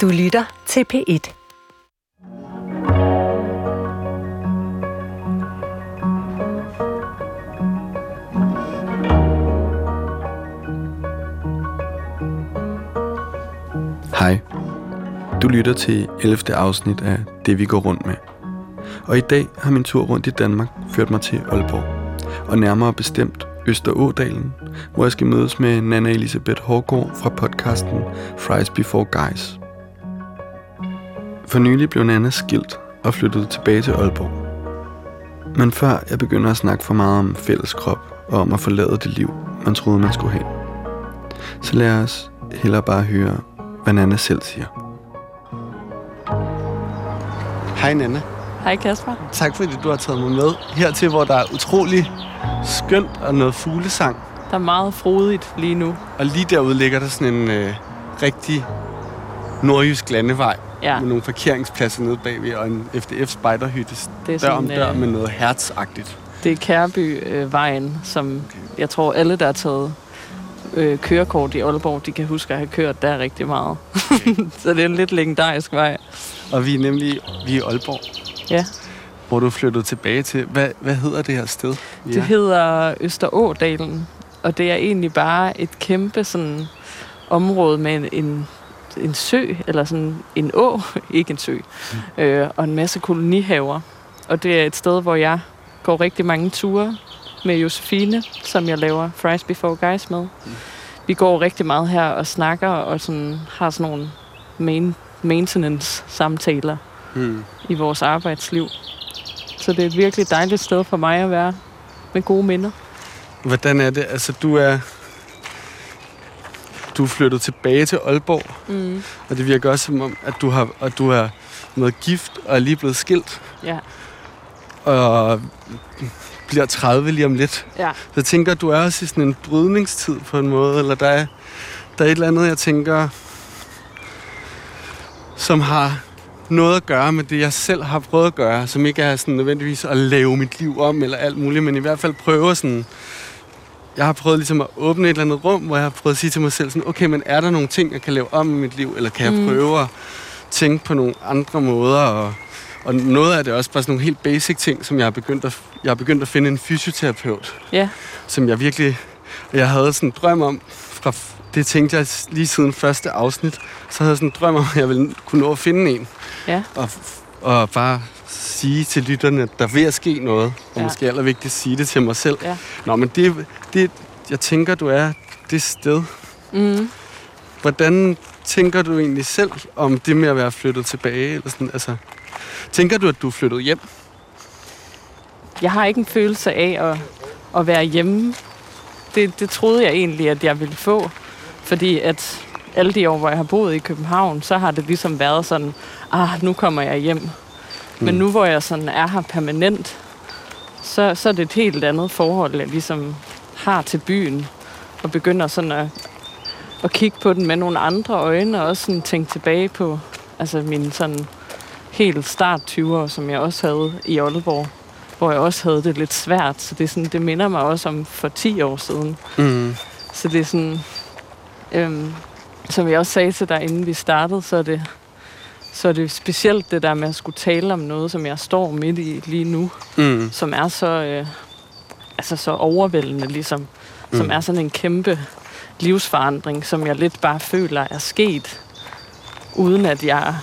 Du lytter til P1. Hej. Du lytter til 11. afsnit af Det vi går rundt med. Og i dag har min tur rundt i Danmark ført mig til Aalborg. Og nærmere bestemt Østerådalen, hvor jeg skal mødes med Nana Elisabeth Hårgaard fra podcasten Fries Before Guys. For nylig blev Nana skilt og flyttede tilbage til Aalborg. Men før jeg begynder at snakke for meget om fælles krop og om at forlade det liv, man troede, man skulle have, så lad os hellere bare høre, hvad Nana selv siger. Hej Nana. Hej Kasper. Tak fordi du har taget mig med hertil, hvor der er utrolig skønt og noget fuglesang. Der er meget frodigt lige nu. Og lige derude ligger der sådan en øh, rigtig nordjysk landevej Ja. med nogle parkeringspladser nede bagved og en FDF spejderhytte er dør om dør øh, med noget hertsagtigt. Det er Kærby-vejen, som jeg tror alle, der har taget øh, kørekort i Aalborg, de kan huske at have kørt der rigtig meget. så det er en lidt legendarisk vej. Og vi er nemlig vi er i Aalborg, Ja, hvor du flyttet tilbage til. Hvad, hvad hedder det her sted? det hedder Østerådalen, og det er egentlig bare et kæmpe sådan område med en, en, en sø, eller sådan en å, ikke en sø, øh, og en masse kolonihaver. Og det er et sted, hvor jeg går rigtig mange ture med Josefine, som jeg laver Fries Before Guys med. Vi går rigtig meget her og snakker, og sådan, har sådan nogle main, maintenance-samtaler Hmm. i vores arbejdsliv. Så det er et virkelig dejligt sted for mig at være med gode minder. Hvordan er det? Altså, du er... Du er flyttet tilbage til Aalborg, Mm. og det virker også som om, at du har, at du er noget gift og er lige blevet skilt, Ja, og bliver 30 lige om lidt. ja. Så jeg tænker, at du er også i sådan en brydningstid på en måde, eller der er, der er et eller andet, jeg tænker, som har noget at gøre med det, jeg selv har prøvet at gøre, som ikke er sådan nødvendigvis at lave mit liv om, eller alt muligt, men i hvert fald prøve sådan, jeg har prøvet ligesom at åbne et eller andet rum, hvor jeg har prøvet at sige til mig selv sådan, okay, men er der nogle ting, jeg kan lave om i mit liv, eller kan jeg Mm. prøve at tænke på nogle andre måder, og, og noget af det er også bare sådan nogle helt basic ting, som jeg har begyndt at, jeg har begyndt at finde en fysioterapeut, Ja, som jeg virkelig... Jeg havde sådan en drøm om, fra, det tænkte jeg lige siden første afsnit, så havde jeg sådan en drøm om, at jeg ville kunne nå at finde en. ja, Og, og bare sige til lytterne, at der er ved at ske noget. Og ja. måske allervigtigst sige det til mig selv. ja. Nå, men det, det, jeg tænker, du er det sted. Mm. Hvordan tænker du egentlig selv om det med at være flyttet tilbage? Eller sådan, altså, tænker du, at du er flyttet hjem? Jeg har ikke en følelse af at, at være hjemme. Det, det troede jeg egentlig, at jeg ville få. Fordi at alle de år, hvor jeg har boet i København, så har det ligesom været sådan, ah, nu kommer jeg hjem. Mm. Men nu hvor jeg sådan er her permanent, så, så er det et helt andet forhold, jeg ligesom har til byen. Og begynder sådan at, at kigge på den med nogle andre øjne, og også sådan tænke tilbage på altså min sådan helt start 20'er, som jeg også havde i Aalborg hvor jeg også havde det lidt svært. Så det, er sådan, det minder mig også om for 10 år siden. Mm. Så det er sådan, øhm, som jeg også sagde til dig, inden vi startede, så er, det, så er det specielt det der med at skulle tale om noget, som jeg står midt i lige nu, Mm. som er så, øh, altså så overvældende, ligesom. Mm. Som er sådan en kæmpe livsforandring, som jeg lidt bare føler er sket, uden at jeg...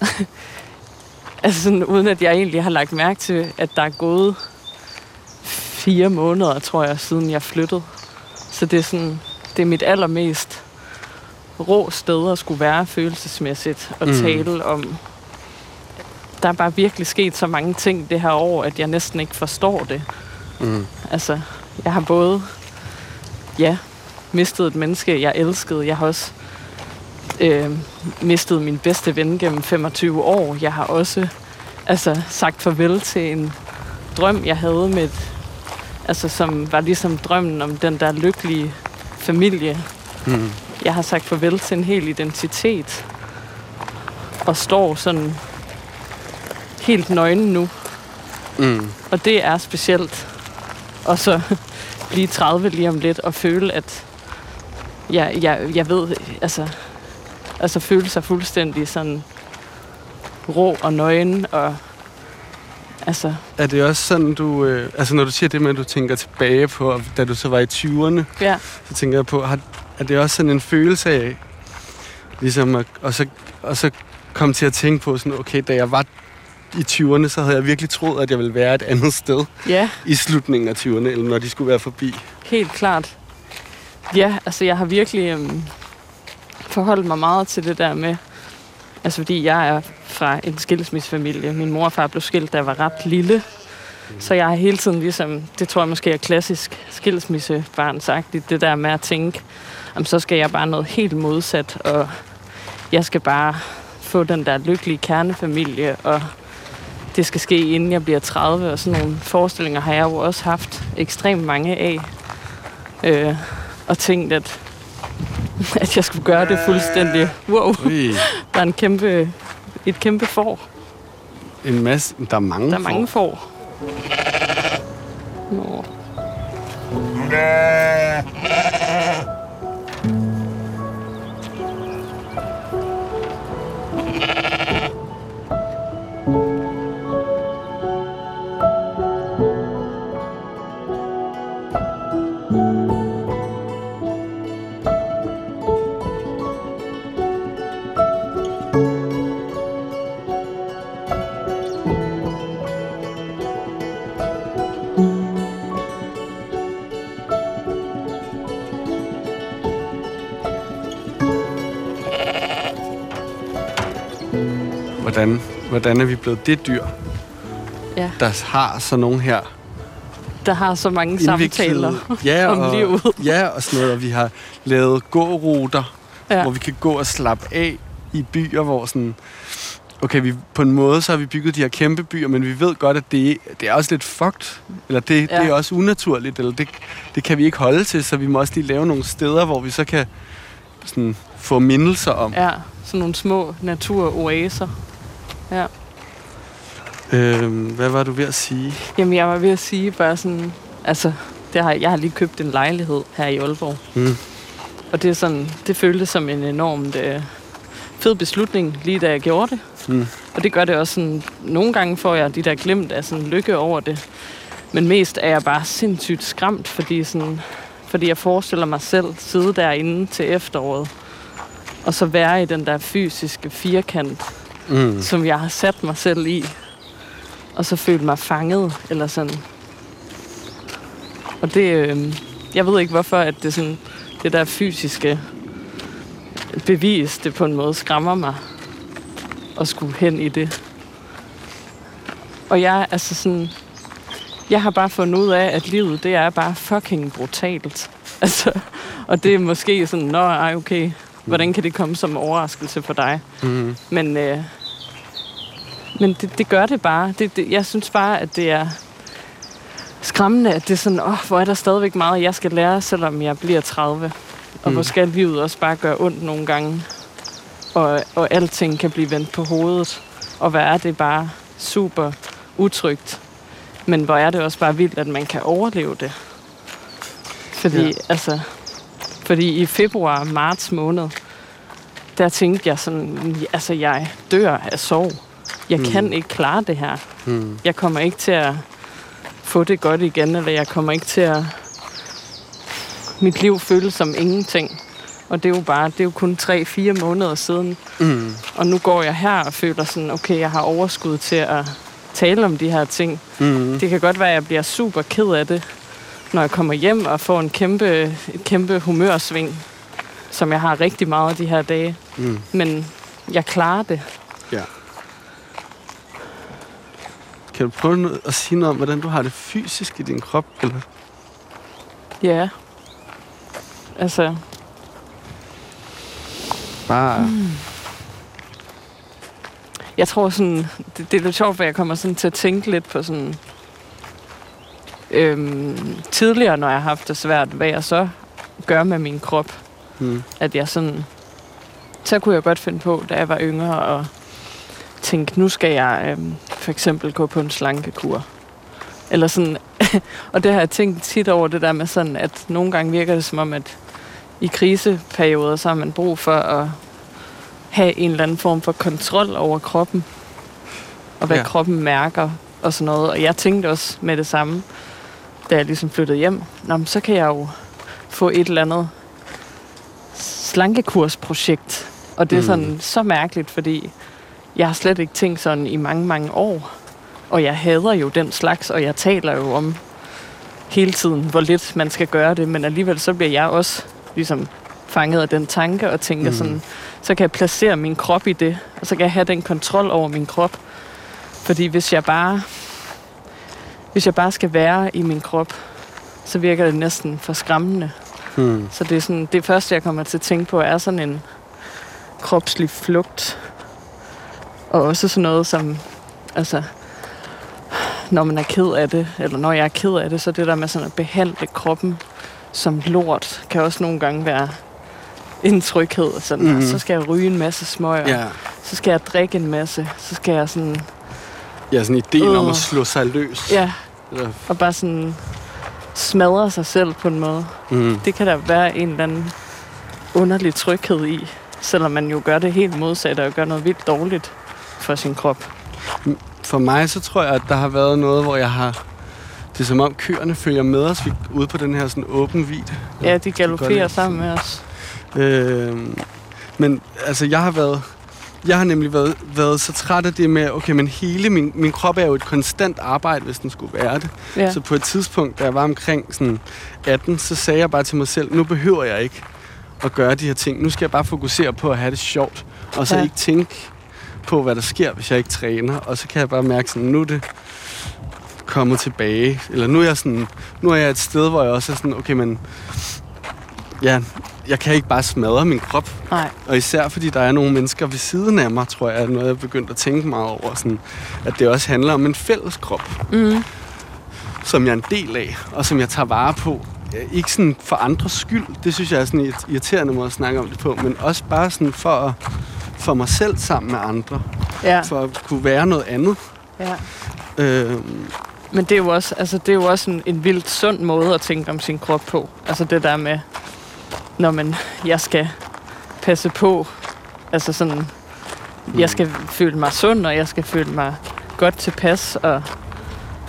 altså sådan, uden at jeg egentlig har lagt mærke til, at der er gået fire måneder, tror jeg, siden jeg flyttede. Så det er sådan, det er mit allermest rå sted at skulle være følelsesmæssigt og mm. tale om. Der er bare virkelig sket så mange ting det her år, at jeg næsten ikke forstår det. Mm. Altså, jeg har både, ja, mistet et menneske, jeg elskede. Jeg har også øh, mistet min bedste ven gennem 25 år. Jeg har også altså, sagt farvel til en drøm, jeg havde med, et, altså, som var ligesom drømmen om den der lykkelige familie. Mm. Jeg har sagt farvel til en hel identitet. Og står sådan helt nøgen nu. Mm. Og det er specielt. Og så blive 30 lige om lidt og føle, at jeg, jeg, jeg ved, altså, Altså føle sig fuldstændig sådan rå og nøgen og altså. Er det også sådan, du... Øh, altså, når du siger det med, at du tænker tilbage på, da du så var i 20'erne, ja, så tænker jeg på, har, er det også sådan en følelse af, ligesom at, og, så, og så komme til at tænke på sådan, okay, da jeg var i 20'erne, så havde jeg virkelig troet, at jeg ville være et andet sted ja, i slutningen af 20'erne, eller når de skulle være forbi. helt klart. Ja, altså jeg har virkelig øhm, forholdt mig meget til det der med, altså fordi jeg er fra en skilsmissefamilie. Min mor og far blev skilt, da jeg var ret lille. Så jeg har hele tiden ligesom, det tror jeg måske er klassisk skilsmissebarn sagt, det der med at tænke, jamen, så skal jeg bare noget helt modsat, og jeg skal bare få den der lykkelige kernefamilie, og det skal ske inden jeg bliver 30, og sådan nogle forestillinger har jeg jo også haft ekstremt mange af. Øh, og tænkt, at, at jeg skulle gøre det fuldstændig. Wow, Ui, der er en kæmpe, et kæmpe får. en masse... Der er mange Der er mange får. får. Nå. Hvordan, hvordan er vi blevet det dyr, Ja, der har sådan nogle her der har så mange samtaler ja, om og, livet. Ja, og sådan noget. Og vi har lavet gåruter, ja. Hvor vi kan gå og slappe af i byer, hvor sådan... Okay, vi, på en måde så har vi bygget de her kæmpe byer, men vi ved godt, at det, det er også lidt fucked. Eller det. Ja. det er også unaturligt, eller det, det kan vi ikke holde til, så vi må også lige lave nogle steder, hvor vi så kan sådan, få mindelser om. Ja, sådan nogle små naturoaser. Ja. Øhm, hvad var du ved at sige? Jamen, jeg var ved at sige bare sådan... Altså, det har, jeg har lige købt en lejlighed her i Aalborg. Mm. Og det, er sådan, det føltes som en enormt øh, fed beslutning, lige da jeg gjorde det. Mm. Og det gør det også sådan... Nogle gange får jeg de der glemt af sådan lykke over det. Men mest er jeg bare sindssygt skræmt, fordi, sådan, fordi jeg forestiller mig selv sidde derinde til efteråret. Og så være i den der fysiske firkant, Mm. som jeg har sat mig selv i. Og så føle mig fanget, eller sådan. Og det, øh, jeg ved ikke hvorfor, at det sådan, det der fysiske bevis, det på en måde skræmmer mig at skulle hen i det. Og jeg er altså sådan, jeg har bare fundet ud af, at livet, det er bare fucking brutalt. Altså, og det er måske sådan, nå, ej, okay, hvordan kan det komme som overraskelse for dig? Mm. Men, øh, men det, det gør det bare. Det, det, jeg synes bare, at det er skræmmende, at det er sådan, åh, hvor er der stadigvæk meget, jeg skal lære, selvom jeg bliver 30. Og Mm. hvor skal livet også bare gøre ondt nogle gange. Og, og alting kan blive vendt på hovedet. Og hvad er det bare super utrygt. Men hvor er det også bare vildt, at man kan overleve det. Fordi, ja. altså, fordi i februar, marts måned, der tænkte jeg sådan, altså jeg dør af sorg. Jeg Mm. kan ikke klare det her. Mm. Jeg kommer ikke til at få det godt igen, eller jeg kommer ikke til at... Mit liv føles som ingenting. Og det er jo bare, det er jo kun 3-4 måneder siden. Mm. Og nu går jeg her og føler sådan, okay, jeg har overskud til at tale om de her ting. Mm. Det kan godt være, at jeg bliver super ked af det, når jeg kommer hjem og får en kæmpe, et kæmpe humørsving, som jeg har rigtig meget af de her dage. Mm. Men jeg klarer det. Ja. Kan du prøve noget- at sige noget om, hvordan du har det fysisk i din krop? Eller? Ja. Altså, Bare... Mm. jeg tror sådan, det, det er lidt sjovt, for jeg kommer sådan til at tænke lidt på sådan, øhm, tidligere, når jeg har haft det svært, hvad jeg så gør med min krop. Mm. At jeg sådan, så kunne jeg godt finde på, da jeg var yngre, og tænke, nu skal jeg øhm, for eksempel gå på en slankekur. Eller sådan, og det har jeg tænkt tit over det der med sådan, at nogle gange virker det som om, at i kriseperioder, så har man brug for at have en eller anden form for kontrol over kroppen, og hvad Ja. kroppen mærker og sådan noget. Og jeg tænkte også med det samme, da jeg ligesom flyttede hjem. Nå, men så kan jeg jo få et eller andet slankekursprojekt. Og det er Mm. sådan så mærkeligt, fordi jeg har slet ikke tænkt sådan i mange, mange år. Og jeg hader jo den slags, og jeg taler jo om hele tiden, hvor lidt man skal gøre det. Men alligevel så bliver jeg også ligesom fanget af den tanke og tænker Mm. mm. sådan, så kan jeg placere min krop i det, og så kan jeg have den kontrol over min krop. Fordi hvis jeg bare, hvis jeg bare skal være i min krop, så virker det næsten for skræmmende. Hmm. Så det er sådan, det første, jeg kommer til at tænke på, er sådan en kropslig flugt. Og også sådan noget som, altså, når man er ked af det, eller når jeg er ked af det, så det der med sådan at behandle kroppen som lort, kan også nogle gange være en tryghed. Sådan, Mhm. mm. Så skal jeg ryge en masse smøger, Ja. så skal jeg drikke en masse, så skal jeg sådan, ja, sådan ideen om Øh. at slå sig løs. ja, Eller, og bare sådan smadre sig selv på en måde. mm. Det kan der være en eller anden underlig tryghed i, selvom man jo gør det helt modsatte og gør noget vildt dårligt for sin krop. For mig, så tror jeg, at der har været noget, hvor jeg har... Det er som om køerne følger med os vi, ude på den her sådan åben vid. Ja, de galopperer sammen med os. Øh, men altså, jeg har været... Jeg har nemlig været, været så træt af det med, okay, men hele min, min krop er jo et konstant arbejde, hvis den skulle være det. Ja. Så på et tidspunkt, da jeg var omkring sådan 18, så sagde jeg bare til mig selv, nu behøver jeg ikke at gøre de her ting. Nu skal jeg bare fokusere på at have det sjovt, og så ja. ikke tænke på, hvad der sker, hvis jeg ikke træner. Og så kan jeg bare mærke sådan, nu er det kommet tilbage. Eller nu er jeg sådan, nu er jeg et sted, hvor jeg også er sådan, okay, men ja, jeg kan ikke bare smadre min krop. Nej, Og især fordi der er nogle mennesker ved siden af mig, tror jeg, er noget, jeg er begyndt at tænke meget over. Sådan, at det også handler om en fælles krop mm, som jeg er en del af, og som jeg tager vare på. Ikke sådan for andres skyld, det synes jeg er sådan en irriterende måde at snakke om det på, men også bare sådan for, at, for mig selv sammen med andre, ja, for at kunne være noget andet. ja. Øh, Men det er jo også, altså, det er jo også en, en vildt sund måde at tænke om sin krop på. Altså det der med, når man, jeg skal passe på, altså sådan, jeg skal føle mig sund, og jeg skal føle mig godt tilpas, og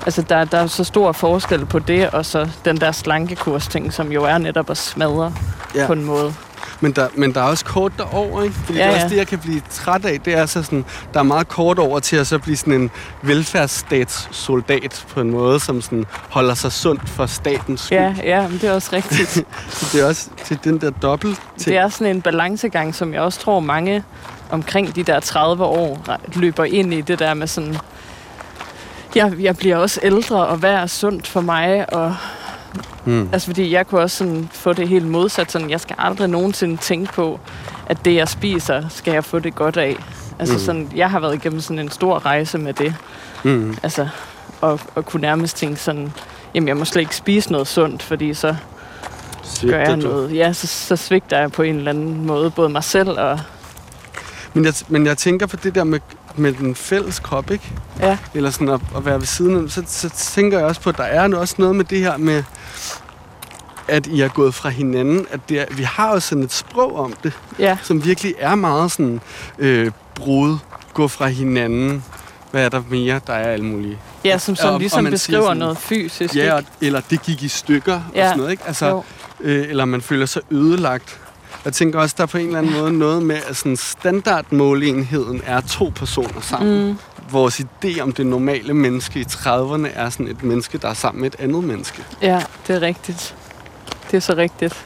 altså der, der er så stor forskel på det, og så den der slankekurs ting, som jo er netop at smadre ja. på en måde. Men, der, men der er også kort derover, ikke? Fordi ja, Ja, det er også det, jeg kan blive træt af. Det er så sådan, der er meget kort over til at så blive sådan en velfærdsstatssoldat på en måde, som sådan holder sig sundt for statens skyld. Ja, ja, men det er også rigtigt. Det er også til den der dobbelt ting. Det er sådan en balancegang, som jeg også tror mange omkring de der 30 år løber ind i det der med sådan, jeg, jeg bliver også ældre, og hvad er sundt for mig? Og, Mm. altså fordi jeg kunne også sådan få det helt modsat, sådan, jeg skal aldrig nogensinde tænke på, at det jeg spiser, skal jeg få det godt af. Altså Mm. sådan, jeg har været igennem sådan en stor rejse med det. Mm. Altså, og, og kunne nærmest tænke sådan, jamen jeg må slet ikke spise noget sundt, fordi så gør jeg du? noget. Ja, så, så svigter jeg på en eller anden måde, både mig selv og... Men jeg, men jeg tænker på det der med, med den fælles krop, ikke? Ja. Eller sådan at, at være ved siden af, så, så tænker jeg også på, at der er også noget med det her med, at I er gået fra hinanden. At det er, vi har jo sådan et sprog om det, Ja, som virkelig er meget sådan øh, brud, gå fra hinanden. Hvad er der mere? Der er alle mulige. ja som, Og- som og ligesom siger beskriver sådan- noget fysisk. Ja, og, eller det gik i stykker og Ja. sådan noget, ikke? Altså, Jo. øh, eller man føler sig ødelagt. Jeg tænker også, der er på en eller anden måde noget med, at sådan standardmåleenheden er to personer sammen. Mm, Vores idé om det normale menneske i 30'erne er sådan et menneske, der er sammen med et andet menneske. ja, det er rigtigt. Det er så rigtigt.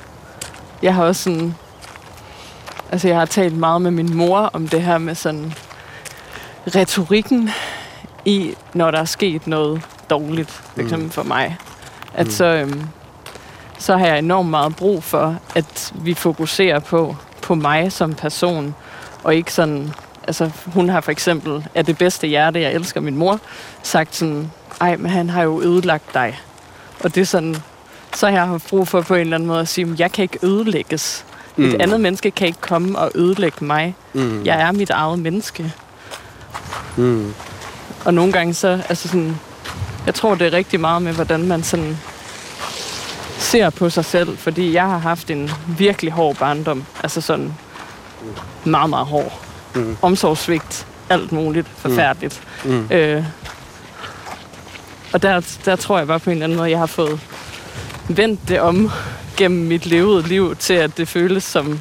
Jeg har også sådan... Altså, jeg har talt meget med min mor om det her med sådan retorikken i, når der er sket noget dårligt, for Mm. eksempel for mig. At Mm. så, øhm, så har jeg enormt meget brug for, at vi fokuserer på, på mig som person, og ikke sådan... Altså, hun har for eksempel, af det bedste hjerte, jeg elsker min mor, sagt sådan, ej, men han har jo ødelagt dig. Og det er sådan, så har jeg haft brug for på en eller anden måde at sige, "Men jeg kan ikke ødelægges. Mm. Et andet menneske kan ikke komme og ødelægge mig. Mm. Jeg er mit eget menneske. Mm. Og nogle gange så, altså sådan, jeg tror det er rigtig meget med, hvordan man sådan ser på sig selv, fordi jeg har haft en virkelig hård barndom. Altså sådan meget, meget hård. Mm. Omsorgssvigt, alt muligt, forfærdeligt. Mm. Øh, og der, der tror jeg bare på en eller anden måde, jeg har fået vendt det om gennem mit levede liv, til at det føles som,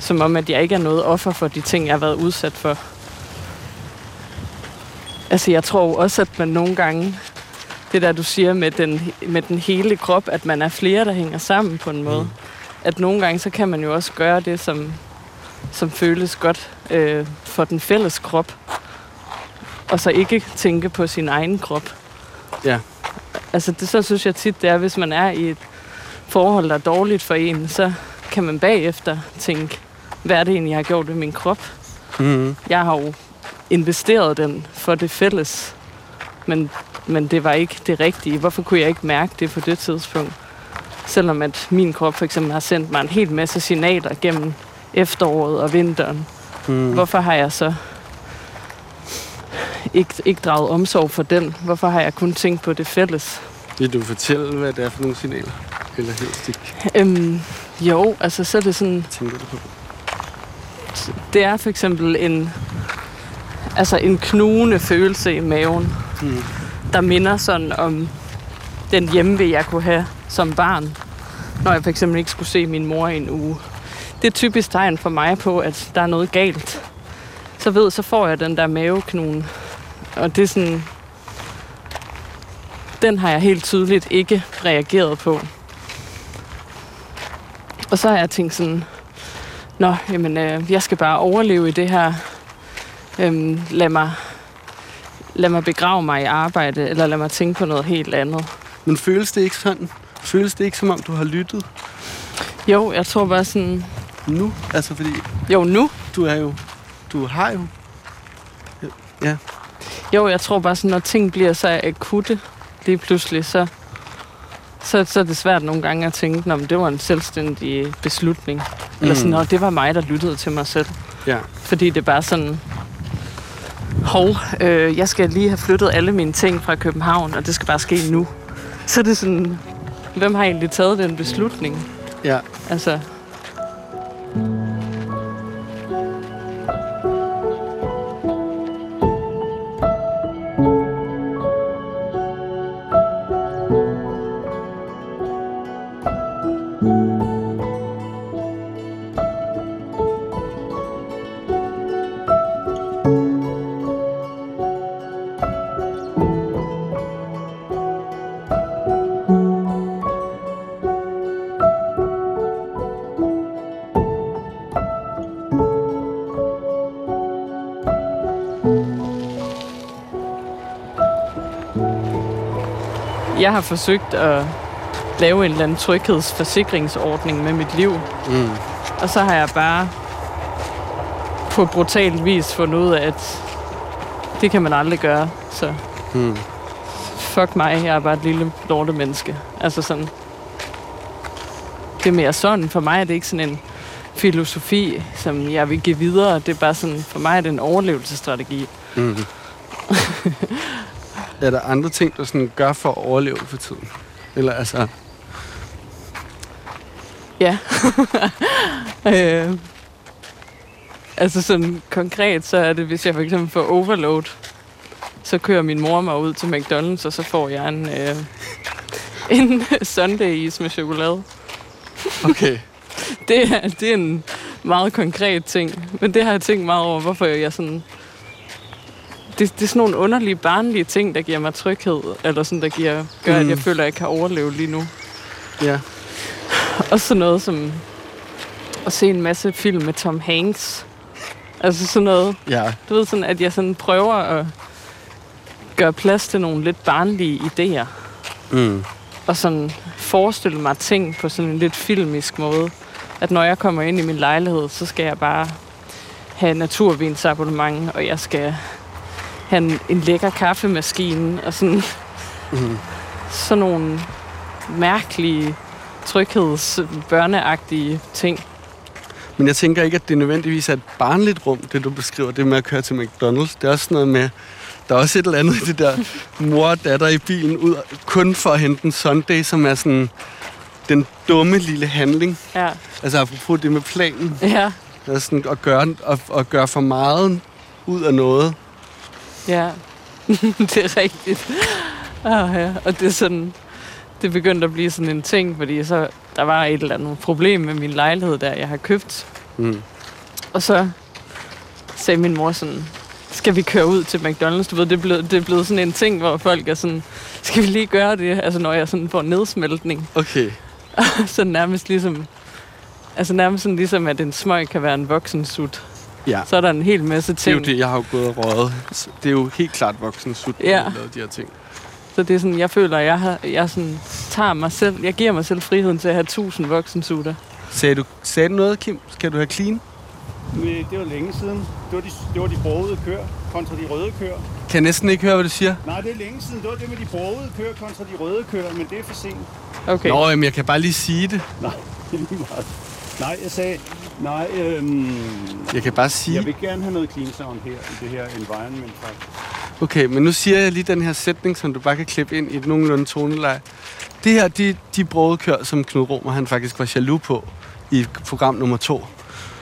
som om, at jeg ikke er noget offer for de ting, jeg har været udsat for. Altså, jeg tror også, at man nogle gange, det der du siger med den, med den hele krop, at man er flere, der hænger sammen på en måde. Mm. At nogle gange, så kan man jo også gøre det, som, som føles godt øh, for den fælles krop. Og så ikke tænke på sin egen krop. Ja. Altså, det, så synes jeg tit, det er, hvis man er i et forhold, der er dårligt for en, så kan man bagefter tænke, hvad er det egentlig, jeg har gjort ved min krop? Mm. Jeg har jo investeret den for det fælles, men, men det var ikke det rigtige. Hvorfor kunne jeg ikke mærke det på det tidspunkt? Selvom at min krop for eksempel har sendt mig en hel masse signaler gennem efteråret og vinteren. Mm. Hvorfor har jeg så ikke, ikke draget omsorg for den? Hvorfor har jeg kun tænkt på det fælles? Vil du fortælle, hvad det er for nogle signaler? Eller helst ikke, Øhm, jo, altså så er det sådan, tænker du på? det er for eksempel en, altså en knugende følelse i maven, Mm. der minder sådan om den hjemme, jeg kunne have som barn, når jeg for eksempel ikke skulle se min mor i en uge. Det er typisk tegn for mig på, at der er noget galt. Så ved, så får jeg den der maveknude. Og det er sådan... Den har jeg helt tydeligt ikke reageret på. Og så har jeg tænkt sådan, Nå, jamen, øh, jeg skal bare overleve i det her. Øhm, lad, mig, lad mig begrave mig i arbejde, eller lad mig tænke på noget helt andet. Men føles det ikke sådan? Føles det ikke, som om du har lyttet Jo, jeg tror bare sådan... nu? Altså, fordi Jo, nu. du er jo... Du har jo... Ja. Jo, jeg tror bare sådan, når ting bliver så akutte lige pludselig, så, så, så er det svært nogle gange at tænke, om det var en selvstændig beslutning. Eller sådan, Mm. "Nå, det var mig, der lyttede til mig selv. Ja. Fordi det er bare sådan, hov, øh, jeg skal lige have flyttet alle mine ting fra København, og det skal bare ske nu. Så er det sådan, hvem har egentlig taget den beslutning? Ja. Altså, jeg har forsøgt at lave en eller anden tryghedsforsikringsordning med mit liv, Mm. og så har jeg bare på brutal vis fundet ud af, at det kan man aldrig gøre. Så Mm. fuck mig, jeg er bare et lille lorte menneske. Altså sådan, det er mere sådan. For mig er det ikke sådan en filosofi, som jeg vil give videre. Det er bare sådan, for mig er det en overlevelsesstrategi. Mm. er der andre ting, du sådan gør for at overleve for tiden? Eller altså... Ja. øh, altså sådan konkret, så er det, hvis jeg for eksempel får overload, så kører min mor mig ud til McDonald's, og så får jeg en, øh, en sundae is med chokolade. Okay. Det er, det er en meget konkret ting, men det har jeg tænkt meget over, hvorfor jeg sådan... Det, det er sådan nogle underlige, barnlige ting, der giver mig tryghed, eller sådan, der giver, gør, mm. at Mm. jeg føler, at jeg kan overleve lige nu. Ja. Også sådan noget som at se en masse film med Tom Hanks. Altså sådan noget, Ja. du ved sådan, at jeg sådan prøver at gøre plads til nogle lidt barnlige idéer. Mm. Og sådan forestille mig ting på sådan en lidt filmisk måde. At når jeg kommer ind i min lejlighed, så skal jeg bare have naturvinsabonnement, og jeg skal have en, lækker kaffemaskine, og sådan, Mm. sådan nogle mærkelige, trygheds, børneagtige ting. Men jeg tænker ikke, at det nødvendigvis er et barnligt rum, det du beskriver, det med at køre til McDonald's. Det er også noget med, der er også et eller andet i det der mor og datter i bilen, ud, kun for at hente en Sunday, som er sådan den dumme lille handling. Ja, Altså apropos det med planen. ja. Altså sådan at gøre, at, at gøre for meget ud af noget. Ja, det er rigtigt. Ah, ja. Og det er sådan, det begyndte at blive sådan en ting, fordi så, der var et eller andet problem med min lejlighed, der jeg har købt. Mm. Og så sagde min mor sådan, skal vi køre ud til McDonald's? Du ved, det er blevet, det er blevet sådan en ting, hvor folk er sådan, skal vi lige gøre det? Altså når jeg sådan får nedsmeltning. Okay. så nærmest ligesom, altså nærmest sådan ligesom, at en smøg kan være en voksen sut. Ja. Så er der en hel masse Det er jo ting. det, jeg har jo gået og røget. Det er jo helt klart voksen sut, Ja. lavet de her ting. Så det er sådan, jeg føler, at jeg, har, jeg sådan, tager mig selv, jeg giver mig selv friheden til at have tusind voksensutter. Sagde du, sagde du noget, Kim? Skal du have clean? Men det var længe siden. Det var de, det var de brogede køer kontra de røde køer. Kan jeg næsten ikke høre, hvad du siger? Nej, det er længe siden. Det var det med de brogede køer kontra de røde køer, men det er for sent. Okay. Nå, jamen, jeg kan bare lige sige det. Nej, det er lige meget. Nej, jeg sagde, nej, øhm, Jeg kan bare sige... jeg vil gerne have noget clean sound her i det her environment. faktisk. Okay, men nu siger jeg lige den her sætning, som du bare kan klippe ind i et nogenlunde toneleje. Det her, de, de brødkør, som Knud Romer, han faktisk var jaloux på i program nummer to.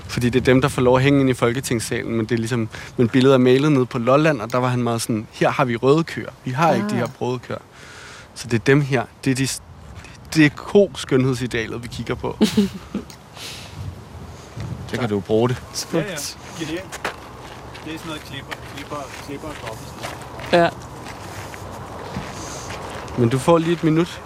Fordi det er dem, der får lov at hænge ind i Folketingssalen, men det er ligesom, men billedet er malet ned på Lolland, og der var han meget sådan, her har vi røde køer. Vi har ikke de Ah. her brøde køer. Så det er dem her. Det er, de, det er ko-skønhedsidealet, vi kigger på. Så kan du bruge det. Ja, ja. Genialt. Det er sådan noget klipper, klipper, klipper og dobbelt. Ja. Men du får lige et minut.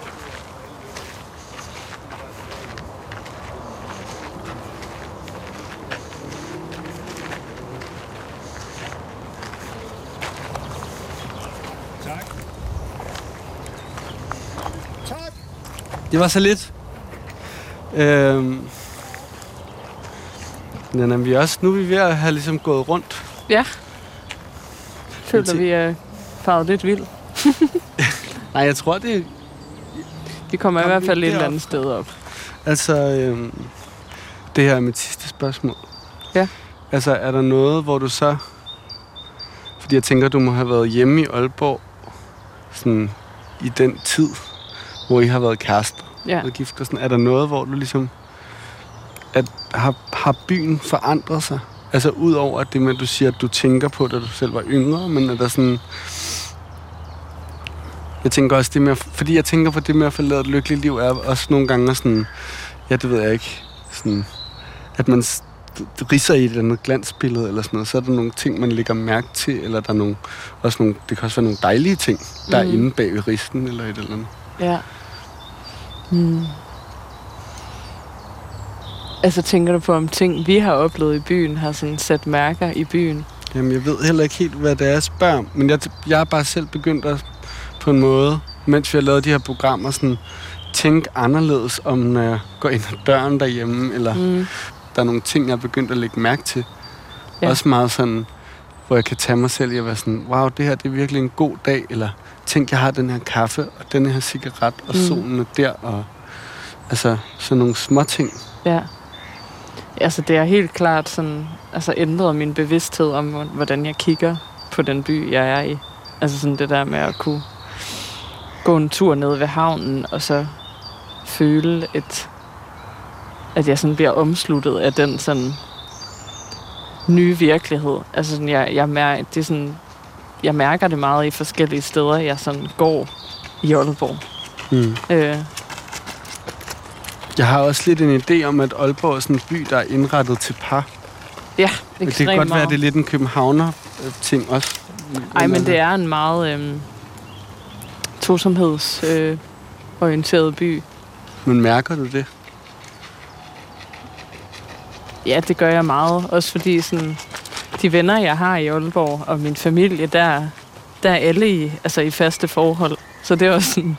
Tak. Tak. Det var så lidt. Øhm, men er vi også, nu er vi ved at have ligesom gået rundt. Ja. Føler, til- vi er farvet lidt vildt. Nej, jeg tror, det er... Vi kommer i hvert fald et eller andet sted op. Altså, øhm, det her er mit sidste spørgsmål. Ja. Altså, er der noget, hvor du så... Fordi jeg tænker, du må have været hjemme i Aalborg sådan i den tid, hvor I har været kærester Ja. og gift og sådan. Er der noget, hvor du ligesom... At, har, har byen forandret sig? Altså, udover det at du siger, at du tænker på, da du selv var yngre, men er der sådan... Jeg tænker også det med, at, fordi jeg tænker på det med at forlade et lykkeligt liv, er også nogle gange sådan, ja, det ved jeg ikke, sådan, at man ridser i et eller andet glansbillede eller sådan noget, så er der nogle ting, man lægger mærke til, eller der er nogle, også nogle, det kan også være nogle dejlige ting, der er Mhm. inde bag ved risten eller et eller andet. Ja. Hmm. Altså tænker du på, om ting, vi har oplevet i byen, har sådan sat mærker i byen? Jamen, jeg ved heller ikke helt, hvad det er, jeg spørger. Men jeg, jeg er bare selv begyndt at, på en måde, mens vi har lavet de her programmer, sådan, tænke anderledes om, når jeg går ind ad døren derhjemme, eller mm. Der er nogle ting, jeg er begyndt at lægge mærke til. Ja. Også meget sådan, hvor jeg kan tage mig selv i at være sådan, wow, det her det er virkelig en god dag, eller tænk, jeg har den her kaffe, og den her cigaret, og mm. solen er der, og altså sådan nogle små ting. Ja. Altså det er helt klart sådan, altså ændret min bevidsthed om, hvordan jeg kigger på den by, jeg er i. Altså sådan det der med at kunne gå en tur ned ved havnen, og så føle et, at jeg sådan bliver omsluttet af den sådan nye virkelighed. Altså sådan, jeg, jeg, mær, det er sådan, jeg mærker det meget i forskellige steder, jeg sådan går i Aalborg. Mm. Øh, Jeg har også lidt en idé om, at Aalborg er sådan en by, der er indrettet til par. ja, Men det kan godt være, at det er lidt en københavner-ting også. Ej, men det er en meget øhm, tosomhedsorienteret øh, orienteret by. Men mærker du det? Ja, det gør jeg meget. Også fordi sådan, de venner, jeg har i Aalborg, og min familie, der, der er alle i, altså i faste forhold. Så det er også, sådan,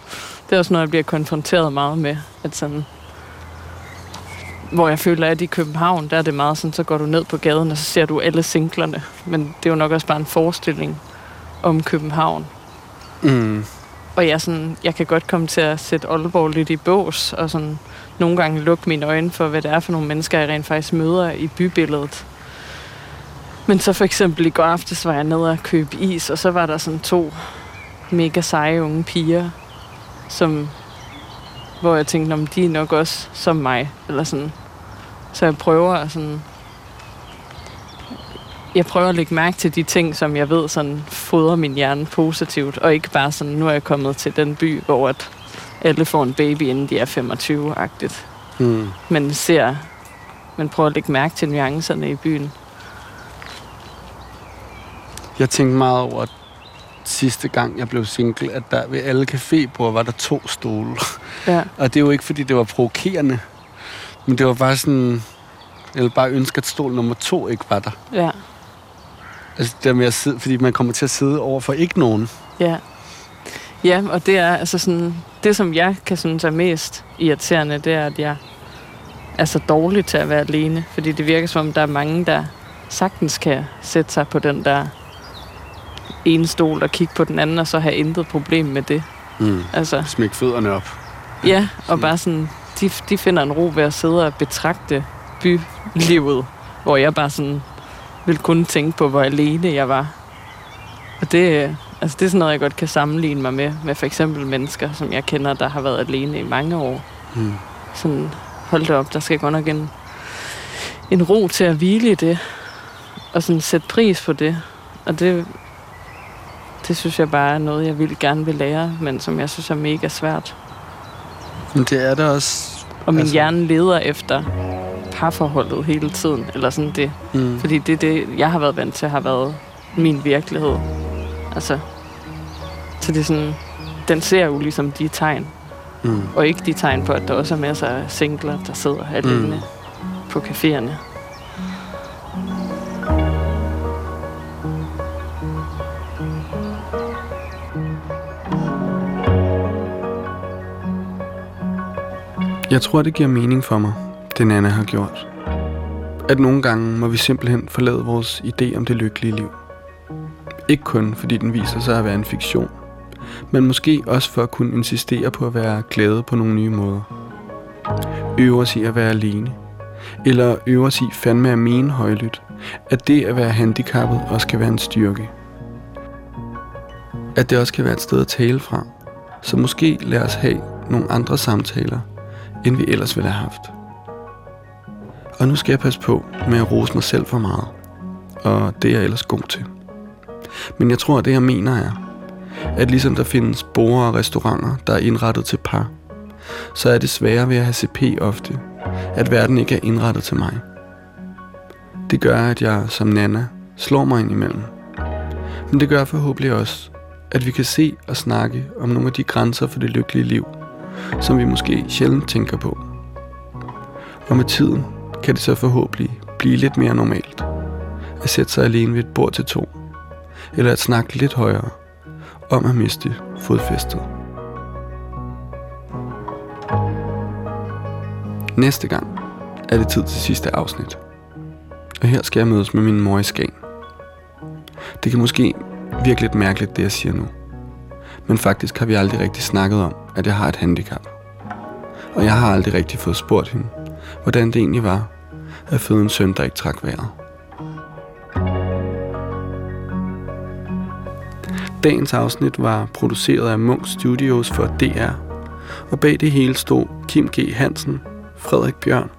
det er også noget, jeg bliver konfronteret meget med. At sådan, hvor jeg føler, at i København, der er det meget sådan, så går du ned på gaden, og så ser du alle singlerne. Men det er jo nok også bare en forestilling om København. Mm. Og jeg, sådan, jeg kan godt komme til at sætte Aalborg lidt i bås, og sådan nogle gange lukke mine øjne for, hvad det er for nogle mennesker, jeg rent faktisk møder i bybilledet. Men så for eksempel i går aftes var jeg nede og købe is, og så var der sådan to mega seje unge piger, som, hvor jeg tænkte, om de er nok også som mig. Eller sådan. Så jeg prøver at sådan jeg prøver at lægge mærke til de ting, som jeg ved sådan fodrer min hjerne positivt, og ikke bare sådan, nu er jeg kommet til den by, hvor at alle får en baby, inden de er 25-agtigt. Mm. Men ser, man prøver at lægge mærke til nuancerne i byen. Jeg tænkte meget over, at sidste gang jeg blev single, at der ved alle cafébord var der to stole. Ja, Og det er jo ikke, fordi det var provokerende. Men det var bare sådan... Jeg ville bare ønske, at stol nummer to ikke var der. ja, Altså det der med at sidde, fordi man kommer til at sidde over for ikke nogen. ja. Ja, og det er altså sådan, det som jeg kan synes er mest irriterende, det er, at jeg er så dårlig til at være alene. Fordi det virker som om, der er mange, der sagtens kan sætte sig på den der ene stol og kigge på den anden, og så have intet problem med det. Mm. Altså, Smæk fødderne op. ja, og bare sådan, de, de finder en ro ved at sidde og betragte bylivet, hvor jeg bare sådan vil kun tænke på, hvor alene jeg var. Og det, altså det er sådan noget, jeg godt kan sammenligne mig med, med for eksempel mennesker, som jeg kender, der har været alene i mange år. Mm. Sådan, hold da op, der skal godt nok en, en ro til at hvile i det, og sådan sætte pris på det. Og det, det synes jeg bare er noget, jeg vil gerne vil lære, men som jeg synes er mega svært. Men det er der også... Og min Altså- hjerne leder efter parforholdet hele tiden, eller sådan det. Mm. Fordi det det, jeg har været vant til, har været min virkelighed. Altså, så det er sådan, den ser jo ligesom de tegn, Mm. og ikke de tegn på, at der også er masser af singler, der sidder alene Mm. på caféerne. Jeg tror, det giver mening for mig, det Nana har gjort. At nogle gange må vi simpelthen forlade vores idé om det lykkelige liv. Ikke kun fordi den viser sig at være en fiktion, men måske også for at kunne insistere på at være glade på nogle nye måder. Øve os i at være alene. Eller øve os i fandme at mene højlydt, at det at være handicappet også kan være en styrke. At det også kan være et sted at tale fra, så måske lad os have nogle andre samtaler, end vi ellers ville have haft. Og nu skal jeg passe på med at rose mig selv for meget. Og det er jeg ellers god til. Men jeg tror, at det jeg mener er, at ligesom der findes borer og restauranter, der er indrettet til par, så er det sværere ved at have CP ofte, at verden ikke er indrettet til mig. Det gør, at jeg som Nana slår mig ind imellem. Men det gør forhåbentlig også, at vi kan se og snakke om nogle af de grænser for det lykkelige liv, som vi måske sjældent tænker på. Og med tiden kan det så forhåbentlig blive lidt mere normalt at sætte sig alene ved et bord til to, eller at snakke lidt højere om at miste fodfæstet. Næste gang er det tid til sidste afsnit. Og her skal jeg mødes med min mor i Skagen. Det kan måske virke lidt mærkeligt, det jeg siger nu. Men faktisk har vi aldrig rigtig snakket om, at jeg har et handicap. Og jeg har aldrig rigtig fået spurgt hende, hvordan det egentlig var at føde en søn, der ikke trak vejret. Dagens afsnit var produceret af Munk Studios for DR, og bag det hele stod Kim G. Hansen, Frederik Bjørn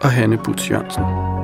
og Hanne Butz Jørgensen.